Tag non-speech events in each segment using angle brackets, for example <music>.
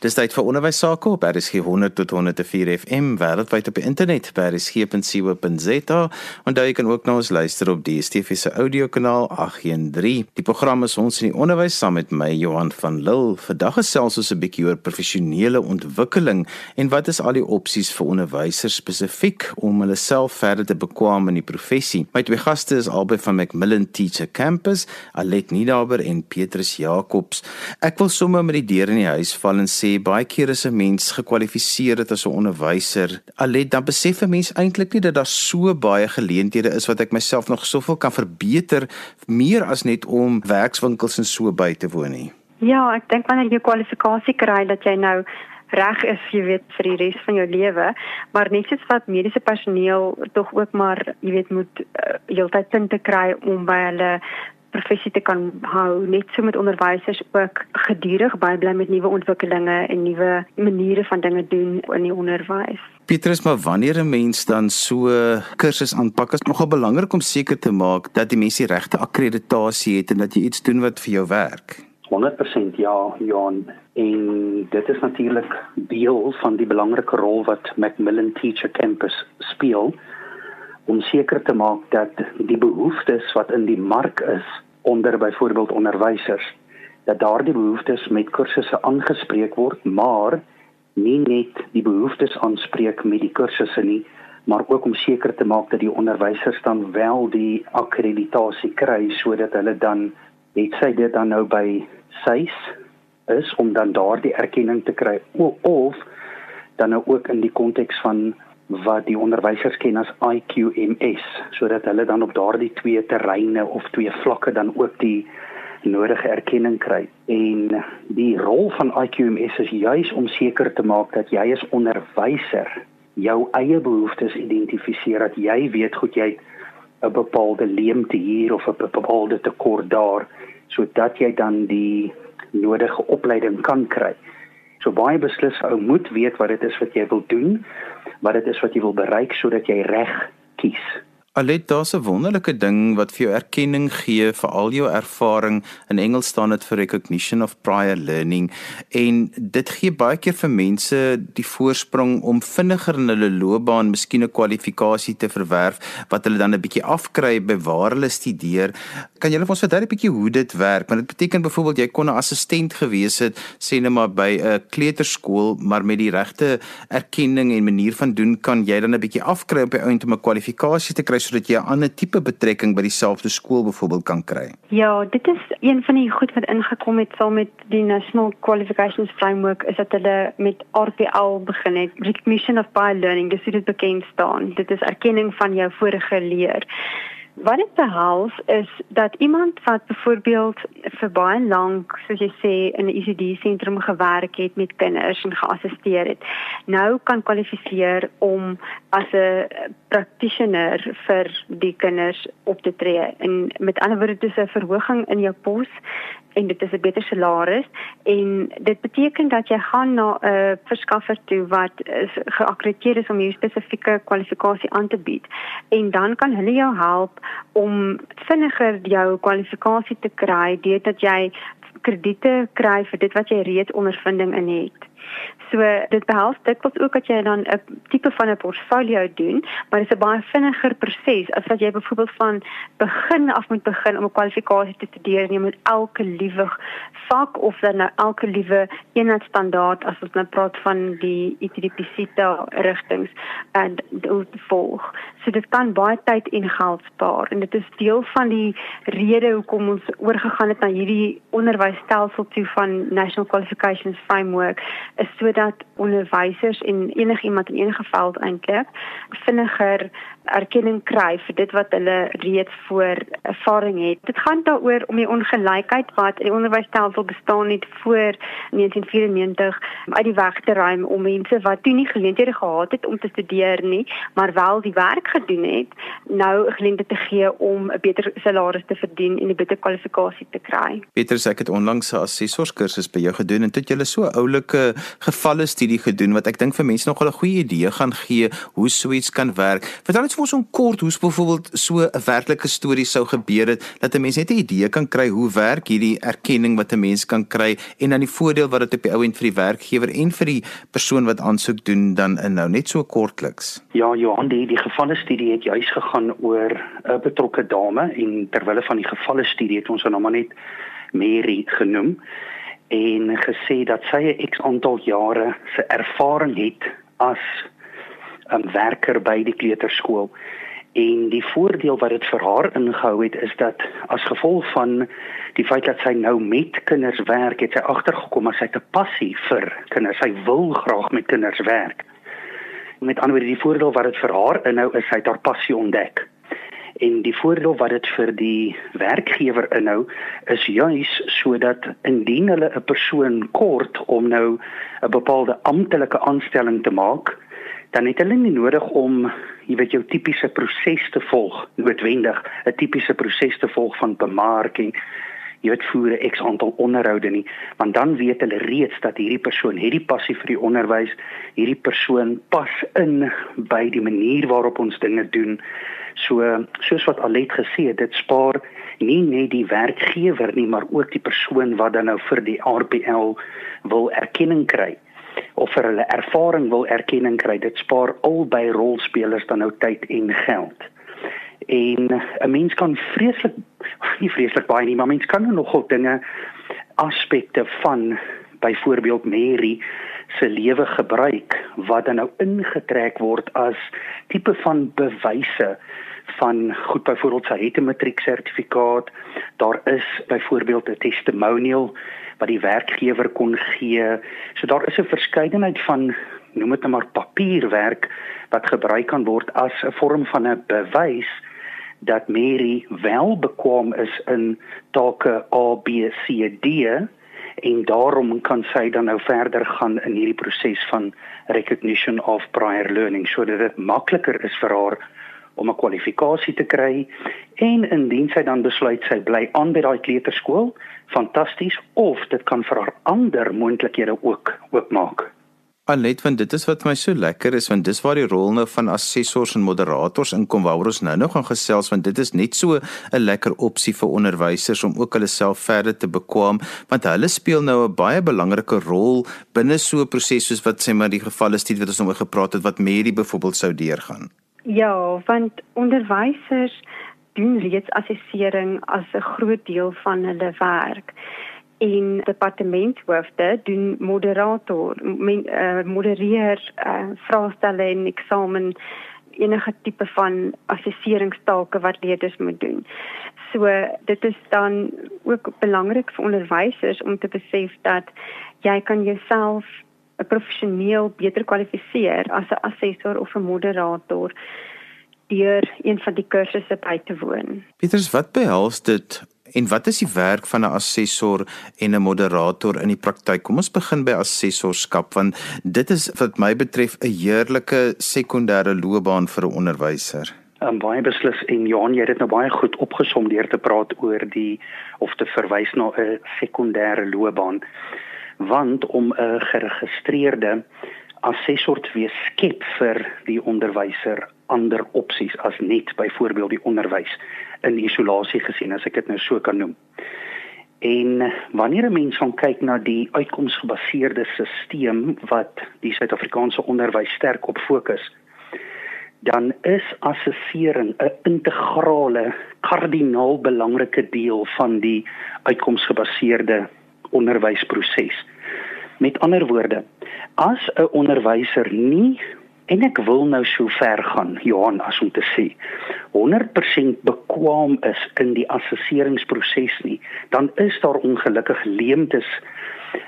Dis tyd vir onderwys sake op RSG 100 tot 104 FM wêreldwyd op die internet by rsg.co.za en daar kan ook na ons luister op die DSTV se audiokanaal 813. Die program is ons in die onderwys saam met my Johan van Lille. Vandag gesels ons 'n bietjie oor professionele ontwikkeling en wat is al die opsies vir onderwysers spesifiek om hulle self verder te bekwam in die professie. My twee gaste is albei van Macmillan Teacher Campus, Alet Nidaber en Petrus Jacobs. Ek wil sommer met die deur in die huis val en sê baie keer as 'n mens gekwalifiseer het as 'n onderwyser, allet dan besef 'n mens eintlik nie dat daar so baie geleenthede is wat ek myself nog soveel kan verbeter meer as net om werkswinkels en so by te woon nie. Ja, ek dink wanneer jy kwalifikasie kry dat jy nou reg is, jy weet, vir die res van jou lewe, maar net soos wat mediese personeel tog ook maar, jy weet, moet uh, heeltyd sin te kry om by hulle professie te kan hou net so met onderwysers ook gedurig bybly met nuwe ontwikkelinge en nuwe maniere van dinge doen in die onderwys. Petrus, maar wanneer 'n mens dan so kursus aanpak, is nogal belangrik om seker te maak dat die mens die regte akkreditasie het en dat jy iets doen wat vir jou werk. 100% ja, Johan. En dit is natuurlik deel van die belangrike rol wat Macmillan Teacher Campus speel om seker te maak dat die behoeftes wat in die mark is onder byvoorbeeld onderwysers dat daardie behoeftes met kursusse aangespreek word maar nie net die behoeftes aanspreek met die kursusse nie maar ook om seker te maak dat die onderwysers dan wel die akkreditasie kry sodat hulle dan net sê dit dan nou by SAIS is om dan daardie erkenning te kry of dan nou ook in die konteks van wat die onderwysers ken as IQMS sodat hulle dan op daardie twee terreine of twee vlakke dan ook die nodige erkenning kry. En die rol van IQMS is juis om seker te maak dat jy as onderwyser jou eie behoeftes identifiseer dat jy weet goed jy 'n bepaalde leemte hier of 'n bepaalde tekort daar sodat jy dan die nodige opleiding kan kry. So baie beslis ou moet weet wat dit is wat jy wil doen, wat dit is wat jy wil bereik sodat jy reg kies. Alet daar's 'n wonderlike ding wat vir jou erkenning gee vir al jou ervaring. In Engels staan dit vir recognition of prior learning en dit gee baie keer vir mense die voorsprong om vinniger in hulle loopbaan miskien 'n kwalifikasie te verwerf wat hulle dan 'n bietjie afkry by waar hulle studeer. Kan julle vir ons verduidelik 'n bietjie hoe dit werk? Want dit beteken byvoorbeeld jy kon 'n assistent gewees het, sê net maar by 'n kleuterskool, maar met die regte erkenning en manier van doen kan jy dan 'n bietjie afkry op die einde om 'n kwalifikasie te kry sodat jy 'n ander tipe betrekking by dieselfde skool byvoorbeeld kan kry? Ja, dit is een van die goed wat ingekom het saam met die National Qualifications Framework is dat hulle met RPL begin het, Recognition of Prior Learning, dis hoe dit bekend staan. Dit is erkenning van jou vorige leer. Wat dit behels is dat iemand wat byvoorbeeld vir baie lank, soos jy sê, in 'n ECD sentrum gewerk het met kinders en geassisteer het, nou kan kwalifiseer om as 'n practitioner vir die kinders op te tree. En met ander woorde, dis 'n verhoging in jou pos en dit is 'n beter salaris en dit beteken dat jy gaan na 'n verskaffer toe wat geakkrediteer is om jou spesifieke kwalifikasie aan te bied en dan kan hulle jou help om vinniger jou kwalifikasie te kry deurdat jy krediete kry vir dit wat jy reeds ondervinding in het. So dit behels dikwels ook dat jy dan 'n tipe van 'n portfolio doen, maar dit is 'n baie vinniger proses as wat jy byvoorbeeld van begin af moet begin om 'n kwalifikasie te studeer en jy moet elke liewe vak of dan nou elke liewe eenheidsstandaard as ons nou praat van die ITDPC rigtings en dit volg. So dit kan baie tyd en geld spaar en dit is deel van die rede hoekom ons oorgegaan het na hierdie onderwysstelsel toe van National Qualifications Framework is sodat onderwysers en enigiemand in enige veld eintlik vinniger erkenning kry vir dit wat hulle reeds voor ervaring het. Dit gaan daaroor om die ongelykheid wat in die onderwysstelsel bestaan het voor 1994 uit die weg te ruim om mense wat toe nie geleenthede gehad het om te studeer nie, maar wel die werk gedoen het, nou geleenthede te gee om 'n beter salaris te verdien en 'n beter kwalifikasie te kry. Peter sê ek het onlangs 'n assessorskursus by jou gedoen en dit julle so oulike gevalle studie gedoen wat ek dink vir mense nogal 'n goeie idee gaan gee hoe so iets kan werk. Vertel ons vir ons om kort hoe byvoorbeeld so 'n werklike storie sou gebeur het dat 'n mens net 'n idee kan kry hoe werk hierdie erkenning wat 'n mens kan kry en dan die voordeel wat dit op die ou end vir die werkgewer en vir die persoon wat aansoek doen dan inhou net so kortliks. Ja, Johan, die die gevalle studie het juis gegaan oor 'n betrokke dame en terwyl van die gevalle studie het ons haar nou maar net Mary genoem en gesê dat sy 'n X aantal jare se ervaring het as 'n werker by die kleuterskool. En die voordeel wat dit vir haar ingehou het is dat as gevolg van die feit dat sy nou met kinders werk, het sy agtergekom as sy 'n passie vir kinders. Sy wil graag met kinders werk. Met ander woorde, die voordeel wat dit vir haar inhou is sy het haar passie ontdek en die voordeel wat dit vir die werkgewer inhou is juis sodat indien hulle 'n persoon kort om nou 'n bepaalde amptelike aanstelling te maak dan het hulle nie nodig om jy weet jou tipiese proses te volg noodwendig 'n tipiese proses te volg van bemarking jy weet voer 'n x aantal onderhoude nie. Want dan weet hulle reeds dat hierdie persoon het die passie vir die onderwys hierdie persoon pas in by die manier waarop ons dinge doen. So soos wat Alet gesê het, dit spaar nie net die werkgewer nie, maar ook die persoon wat dan nou vir die RPL wil erkenning kry of vir hulle ervaring wil erkenning kry. Dit spaar albei rolspelers dan nou tyd en geld. En 'n mens kan vreeslik <laughs> nie vreeslik baie nie, maar mens kan nou nogal dinge aspekte van byvoorbeeld Mary se lewe gebruik wat dan nou ingetrek word as tipe van bewyse van goed byvoorbeeld sy het 'n matriek sertifikaat. Daar is byvoorbeeld 'n testimonial wat die werkgewer kon gee. So daar is 'n verskeidenheid van noem dit nou maar papierwerk wat gebruik kan word as 'n vorm van 'n bewys dat Mary wel bekwam is in take A B C D en daarom kan sy dan nou verder gaan in hierdie proses van recognition of prior learning sodat dit makliker is vir haar om 'n kwalifikasie te kry en indien sy dan besluit sy bly aan by daai kleuterskool, fantasties of dit kan vir haar ander moontlikhede ook oopmaak. Alet want dit is wat my so lekker is want dis waar die rol nou van assessors en moderators inkom waar ons nou nog gaan gesels want dit is net so 'n lekker opsie vir onderwysers om ook hulle self verder te bekwam want hulle speel nou 'n baie belangrike rol binne so 'n proses soos wat sê maar die gevalle studie wat ons nou oor gepraat het wat Mary byvoorbeeld sou deurgaan. Ja, want onderwysers doen reeds assessering as 'n groot deel van hulle werk. En departementhoofde doen moderator, men, uh, modereer uh, vraestelle en eksamen enige tipe van assesseringstake wat leerders moet doen. So dit is dan ook belangrik vir onderwysers om te besef dat jy kan jouself professioneel beter kwalifiseer as 'n assessor of 'n moderator deur een van die kursusse by te woon. Pieters, wat behels dit en wat is die werk van 'n assessor en 'n moderator in die praktyk? Kom ons begin by assessorskap want dit is wat my betref 'n heerlike sekondêre loopbaan vir 'n onderwyser. Um, baie beslis en Johan, jy het dit nou baie goed opgesom deur te praat oor die of te verwys na 'n sekondêre loopbaan want om 'n geregistreerde assessor te wees skep vir die onderwyser ander opsies as net byvoorbeeld die onderwys in isolasie gesien as ek dit nou so kan noem. En wanneer 'n mens gaan kyk na die uitkomsgebaseerde stelsel wat die Suid-Afrikaanse onderwys sterk op fokus, dan is assessering 'n integrale, kardinaal belangrike deel van die uitkomsgebaseerde onderwysproses. Met ander woorde, as 'n onderwyser nie en ek wil nou so ver gaan, Johan, as om te sê 100% bekwam is in die assesseringsproses nie, dan is daar ongelukkig leemtes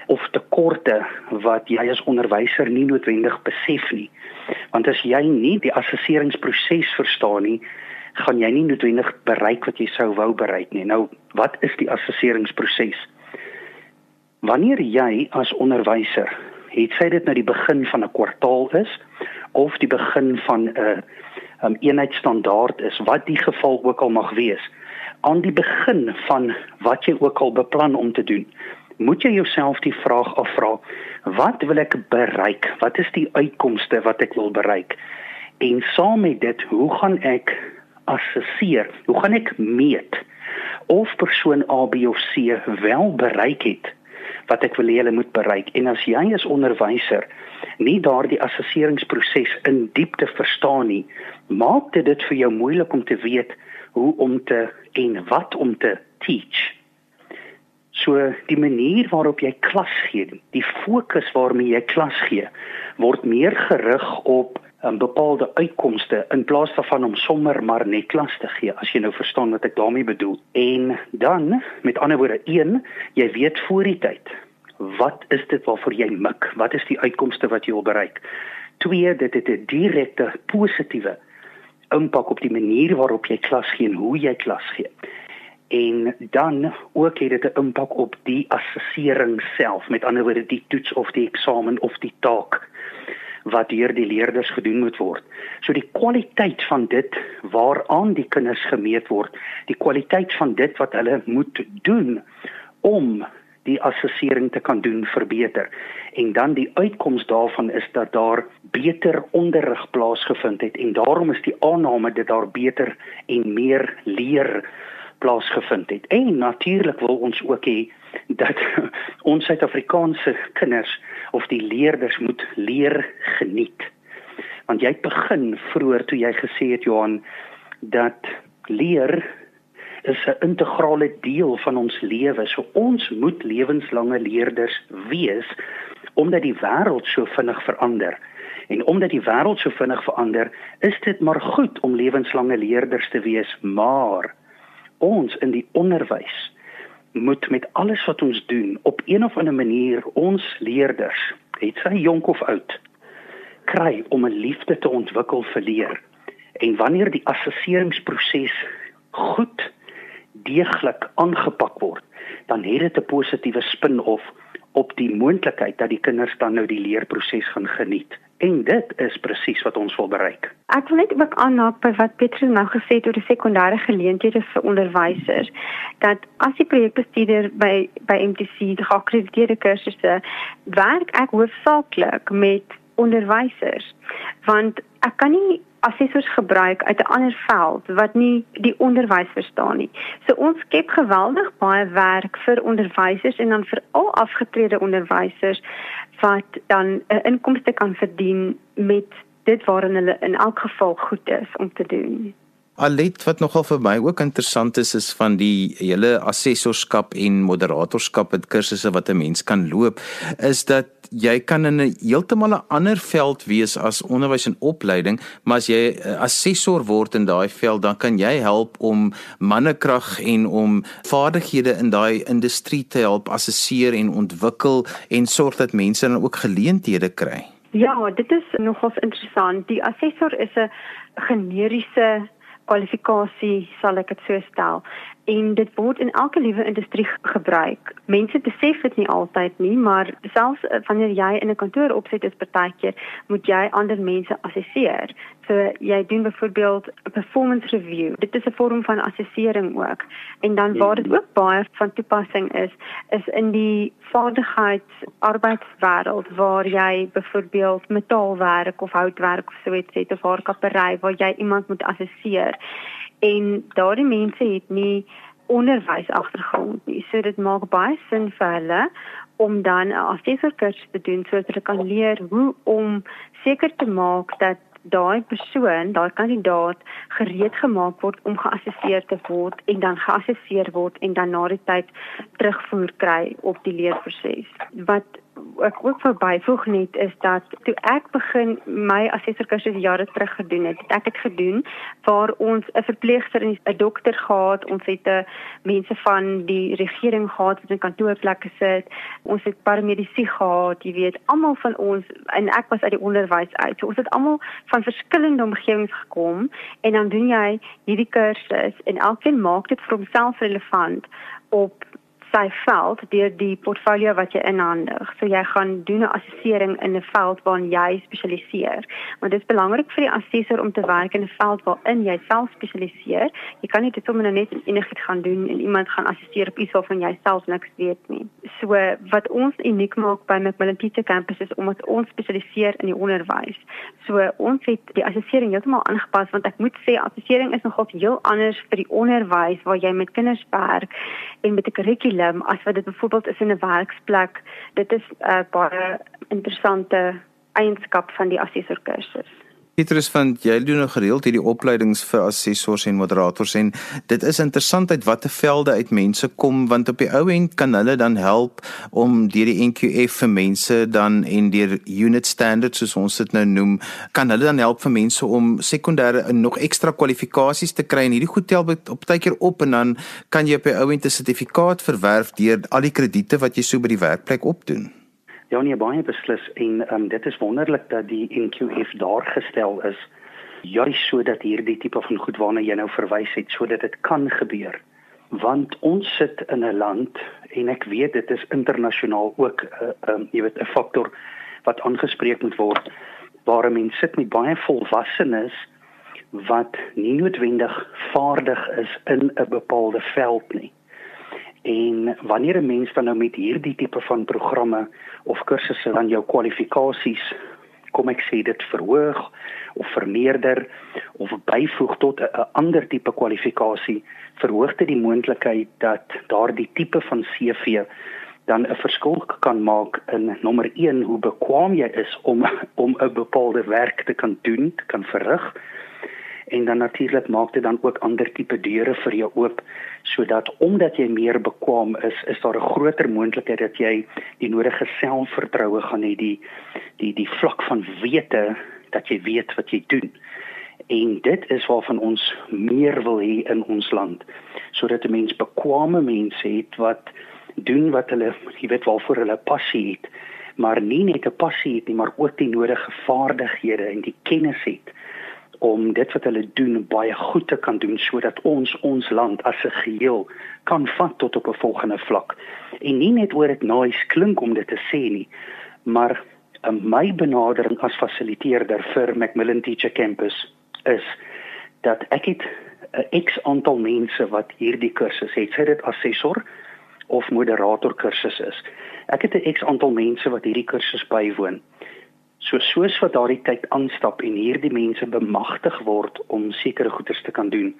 of tekorte wat jy as onderwyser nie noodwendig besef nie. Want as jy nie die assesseringsproses verstaan nie, gaan jy nie noodwendig bereik wat jy sou wou bereik nie. Nou, wat is die assesseringsproses? Wanneer jy as onderwyser, het sy dit nou die begin van 'n kwartaal is of die begin van 'n uh, um, eenheidsstandaard is, wat die geval ook al mag wees, aan die begin van wat jy ook al beplan om te doen, moet jy jouself die vraag afvra: Wat wil ek bereik? Wat is die uitkomste wat ek wil bereik? En saam met dit, hoe gaan ek assesseer? Hoe gaan ek meet of persoon A, B of C wel bereik het wat ek wil hê hulle moet bereik? En as jy as onderwyser nie daardie assesseringsproses in diepte verstaan nie, maak dit dit vir jou moeilik om te weet hoe om te en wat om te teach. So die manier waarop jy klas gee, die fokus waarmee jy klas gee, word meer gerig op um, bepaalde uitkomste in plaas daarvan om sommer maar net klas te gee as jy nou verstaan wat ek daarmee bedoel. En dan, met ander woorde, 1, jy weet voor die tyd wat is dit waarvoor jy mik? Wat is die uitkomste wat jy wil bereik? 2, dit het 'n direkte positiewe impak op die manier waarop jy klas gee en hoe jy klas gee en dan ook het dit 'n impak op die assessering self met ander woorde die toets of die eksamen of die taak wat deur die leerders gedoen moet word. So die kwaliteit van dit waaraan die kinders gemeet word, die kwaliteit van dit wat hulle moet doen om die assessering te kan doen verbeter. En dan die uitkoms daarvan is dat daar beter onderrig plaasgevind het en daarom is die aanname dat daar beter en meer leer plaasgevind het. En natuurlik wil ons ook hê dat <laughs> ons Suid-Afrikaanse kinders of die leerders moet leer geniet. Want jy begin vroeër toe jy gesê het Johan dat leer is 'n integrale deel van ons lewe. So ons moet lewenslange leerders wees omdat die wêreld so vinnig verander. En omdat die wêreld so vinnig verander, is dit maar goed om lewenslange leerders te wees, maar ons in die onderwys moet met alles wat ons doen op een of ander manier ons leerders, het sy jonk of oud, kry om 'n liefde te ontwikkel vir leer. En wanneer die assesseringsproses goed deeglik aangepak word, dan het dit 'n positiewe spin-off op die moontlikheid dat die kinders dan nou die leerproses gaan geniet. En dit is presies wat ons wil bereik. Ek wil net ook aanhaak by wat Petrus nou gesê het oor die sekondêre geleenthede vir onderwysers dat as die projekbestuurder by by MTC geakkrediteerde kursusse werk ek hoofsaaklik met onderwysers want ek kan nie assessors gebruik uit 'n ander veld wat nie die onderwys verstaan nie. So ons skep geweldig baie werk vir onderwysers en dan vir al afgetrede onderwysers wat dan 'n inkomste kan verdien met dit waarin hulle in elk geval goed is om te doen. Alet wat nogal vir my ook interessant is is van die hele assessorskap en moderatorskap en kursusse wat 'n mens kan loop is dat jy kan in 'n heeltemal 'n ander veld wees as onderwys en opleiding, maar as jy 'n assessor word in daai veld, dan kan jy help om mannekrag en om vaardighede in daai industrie te help assesseer en ontwikkel en sorg dat mense dan ook geleenthede kry. Ja, dit is nogals interessant. Die assessor is 'n generiese kwalifikasie sal ek dit so stel en dit word in elke liewe industrie gebruik. Mense besef dit nie altyd nie, maar selfs eh, wanneer jy in 'n kantoor opset is partykeer, moet jy ander mense assesseer. So jy doen byvoorbeeld 'n performance review. Dit is 'n vorm van assessering ook. En dan waar dit ook baie van toepassing is, is in die vaardigheids arbeidswêreld waar jy byvoorbeeld metaalwerk of houtwerk of so iets het of haarkappery waar jy iemand moet assesseer en daardie mense het nie onderwys agtergrond nie. So dit maak baie sin vir hulle om dan 'n assessorkursus te doen sodat hulle kan leer hoe om seker te maak dat daai persoon, daai kandidaat gereed gemaak word om geassesseer te word en dan geassesseer word en dan na die tyd terugvoer kry op die leerproses. Wat ek ook verbyvoeg net is dat toe ek begin my assessorkursus jare terug gedoen het, het ek dit gedoen waar ons 'n verpleegster en 'n dokter gehad, ons het 'n eh, mense van die regering gehad wat in kantoorplekke sit, ons het paramedisy gehad, jy weet, almal van ons en ek was uit die onderwys uit. So ons het almal van verskillende omgewings gekom en dan doen jy hierdie kursus en elkeen maak dit vir homself relevant op sy veld deur die portfolio wat jy inhandig. So jy gaan doen 'n assessering in 'n veld waarin jy spesialiseer. Maar dit is belangrik vir die assessor om te werk in 'n veld waarin jy self spesialiseer. Jy kan nie dit sommer nou net enigiets gaan doen en iemand gaan assesseer op iets waarvan jy self niks weet nie. So wat ons uniek maak by Macmillan Teacher Campus is omdat ons spesialiseer in die onderwys. So ons het die assessering heeltemal aangepas want ek moet sê assessering is nogal heel anders vir die onderwys waar jy met kinders werk en met 'n kurrikulum as wat dit byvoorbeeld is in 'n werksplek. Dit is 'n uh, baie interessante eienskap van die assessorkursus. Petrus van jy doen nou gereeld hierdie opleidings vir assessors en moderators en dit is interessant uit watter velde uit mense kom want op die ou end kan hulle dan help om deur die NQF vir mense dan en deur unit standards soos ons dit nou noem kan hulle dan help vir mense om sekondêre nog ekstra kwalifikasies te kry en hierdie goed tel op baie keer op en dan kan jy op die ou end 'n sertifikaat verwerf deur al die krediete wat jy so by die werkplek opdoen. Ja nee baie beslis en um, dit is wonderlik dat die NQF daar gestel is juis sodat hierdie tipe van goed waarna jy nou verwys het sodat dit kan gebeur. Want ons sit in 'n land en ek weet dit is internasionaal ook 'n uh, um, jy weet 'n faktor wat aangespreek moet word waar mense sit met baie volwassenes wat nie noodwendig vaardig is in 'n bepaalde veld nie. En wanneer 'n mens dan nou met hierdie tipe van programme of kursusse dan jou kwalifikasies kom ek sê dit verhoog of vermeerder of byvoeg tot 'n ander tipe kwalifikasie verhoog dit die moontlikheid dat daardie tipe van CV dan 'n verskil kan maak in nommer 1 hoe bekwam jy is om om 'n bepaalde werk te kan doen, te kan verrig en dan natuurlik maak dit dan ook ander tipe deure vir jou oop sodat omdat jy meer bekwam is, is daar 'n groter moontlikheid dat jy die nodige selfvertroue gaan hê die die die vlak van wete dat jy weet wat jy doen. En dit is waarvan ons meer wil hê in ons land sodat 'n mens bekwame mense het wat doen wat hulle jy weet waarvoor hulle passie het maar nie net 'n passie het nie maar ook die nodige vaardighede en die kennis het om dit wat hulle doen baie goed te kan doen sodat ons ons land as 'n geheel kan vat tot op 'n volgende vlak. En nie net oor dit nice klink om dit te sê nie, maar um, my benadering as fasiliteerder vir Macmillan Teacher Campus is dat ek het 'n X aantal mense wat hierdie kursus het, sê dit assessor of moderator kursus is. Ek het 'n X aantal mense wat hierdie kursus bywoon. So soos wat daardie tyd aanstap en hierdie mense bemagtig word om sekere goeders te kan doen,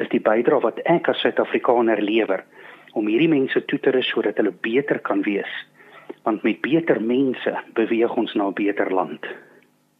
is die bydrae wat ek as Suid-Afrikaner lewer om hierdie mense toe te rus sodat hulle beter kan wees. Want met beter mense beweeg ons na 'n beter land.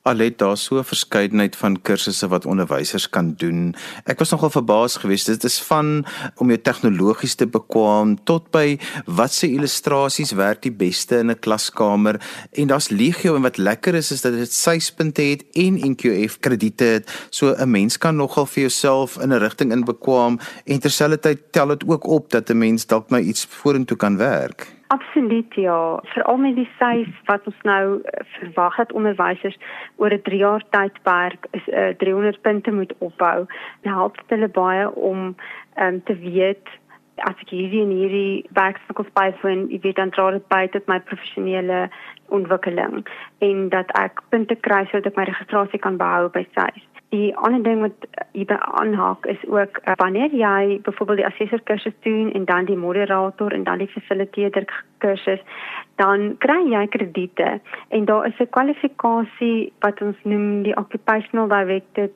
Alet daar so 'n verskeidenheid van kursusse wat onderwysers kan doen. Ek was nogal verbaas geweest. Dit is van om jou tegnologies te bekwam tot by wat se illustrasies werk die beste in 'n klaskamer en daar's legio en wat lekker is is dat dit syspunte het en NQF krediete het. So 'n mens kan nogal vir jouself in 'n rigting in bekwam en terselfdertyd tel dit ook op dat 'n mens dalk nou iets vorentoe kan werk. Absoluut ja, veral met die syf wat ons nou eh, verwag dat onderwysers oor 'n 3 jaar tydperk is uh, eh, 300 punte moet opbou. Dit help hulle baie om um, te weet as ek hierdie en hierdie werkswinkels byvoeg, ek weet dan dra dit by tot my professionele ontwikkeling en dat ek punte kry sodat ek my registrasie kan behou by syf. Die ander ding wat hierby aanhaak is ook uh, wanneer jy byvoorbeeld die assessor kursus doen en dan die moderator en dan die facilitator kursus, dan kry jy krediete en daar is 'n kwalifikasie wat ons noem die occupational directed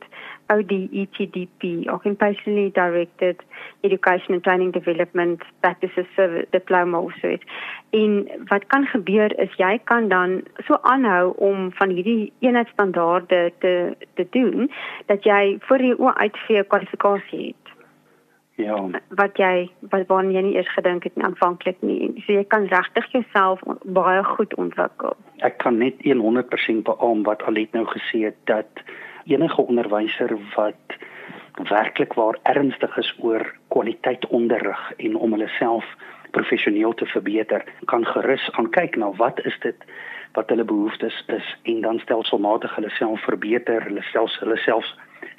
ODETDP, Occupationally Directed Education and Training Development Practices Service Diploma of so iets. En wat kan gebeur is jy kan dan so aanhou om van hierdie eenheidsstandaarde te te doen dat jy vir jou uitvee kwalifikasie het. Ja. Wat jy wat waarna jy nie eers gedink het aanvanklik nie. So jy kan regtig jouself baie goed ontwikkel. Ek kan net 100% beamoen wat Alet nou gesê het dat enige onderwyser wat werklik waar ernstig is oor kwaliteit onderrig en om hulle self professioneel te verbeter, kan gerus gaan kyk na wat is dit wat hulle behoeftes is en dan stelselmatig hulle self verbeter, hulle self hulle self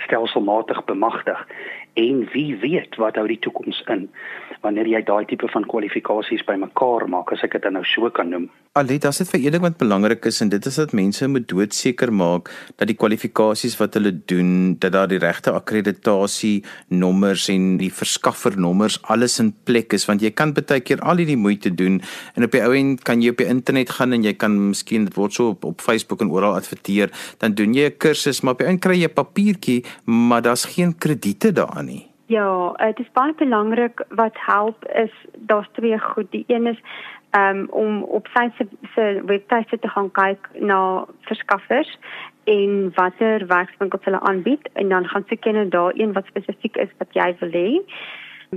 stelselmatig bemagtig en wie weet wat hou die toekoms in wanneer jy daai tipe van kwalifikasies bymekaar maak as ek dit nou so kan noem. Alet, as dit vir een ding wat belangrik is en dit is dat mense moet doodseker maak dat die kwalifikasies wat hulle doen, dat daar die regte akkreditasie nommers en die verskaffer nommers alles in plek is want jy kan baie keer al hierdie moeite doen en op die ou end kan jy op die internet gaan en jy kan miskien dit word so op, op Facebook en oral adverteer, dan doen jy 'n kursus maar op die end kry jy 'n papiertjie, maar daar's geen krediete daarin nie. Ja, dit is baie belangrik wat help is daar's twee goed. Die een is um, om op sy se webtuiste te gaan kyk na verskaffers en watter werkswinkels hulle aanbied en dan gaan soek jy net daar een wat spesifiek is wat jy wil hê.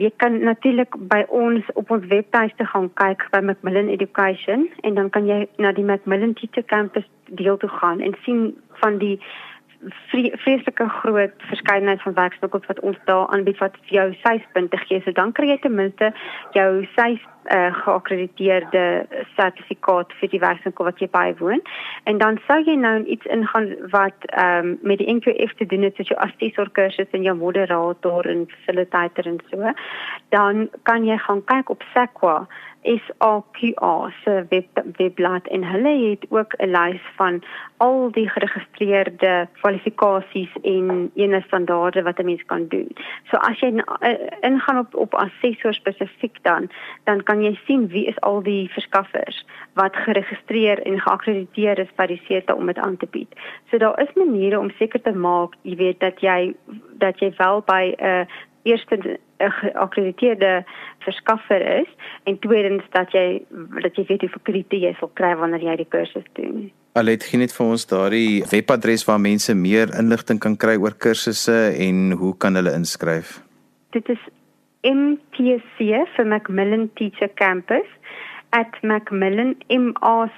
Jy kan natuurlik by ons op ons webtuiste gaan kyk by Macmillan Education en dan kan jy na die Macmillan Teacher Campus deel toe gaan en sien van die vreeslike groot verskeidenheid van werkswinkels wat ons daar aanbied wat vir jou syspunte gee. So dan kry jy ten minste jou sy uh, geakkrediteerde sertifikaat vir die werkswinkel wat jy bywoon. En dan sou jy nou iets ingaan wat ehm um, met die NQF te doen het soos jou assessor kursus en jou moderator en facilitator en so. Dan kan jy gaan kyk op SAQA SAQA se web webblad en hulle het ook 'n lys van al die geregistreerde kwalifikasies en ene standaarde wat 'n mens kan doen. So as jy uh, ingaan op op assessor spesifiek dan, dan kan jy sien wie is al die verskaffers wat geregistreer en geakkrediteer is by die SETA om dit aan te bied. So daar is maniere om seker te maak, jy weet dat jy dat jy wel by 'n uh, eerste 'n geakkrediteerde verskaffer is en tweedens dat jy dat jy weet hoe veel krediete jy sal kry wanneer jy die kursus doen. Alet gee net vir ons daardie webadres waar mense meer inligting kan kry oor kursusse en hoe kan hulle inskryf? Dit is MTC vir Macmillan Teacher Campus Macmillan MAC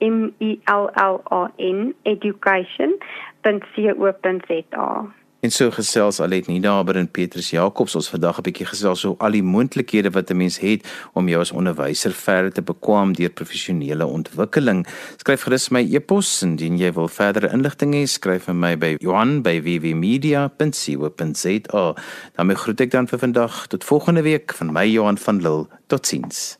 M E L L A N education.co.za. En so gesels Alet Ninaber en Petrus Jacobs ons vandag 'n bietjie gesels oor al die moontlikhede wat 'n mens het om jou as onderwyser verder te bekwam deur professionele ontwikkeling. Skryf gerus my e-pos indien jy wil verdere inligting hê, skryf vir my by Johan@wwmedia.co.za. Dan groet ek dan vir vandag tot volgende week van my Johan van Lille. Totsiens.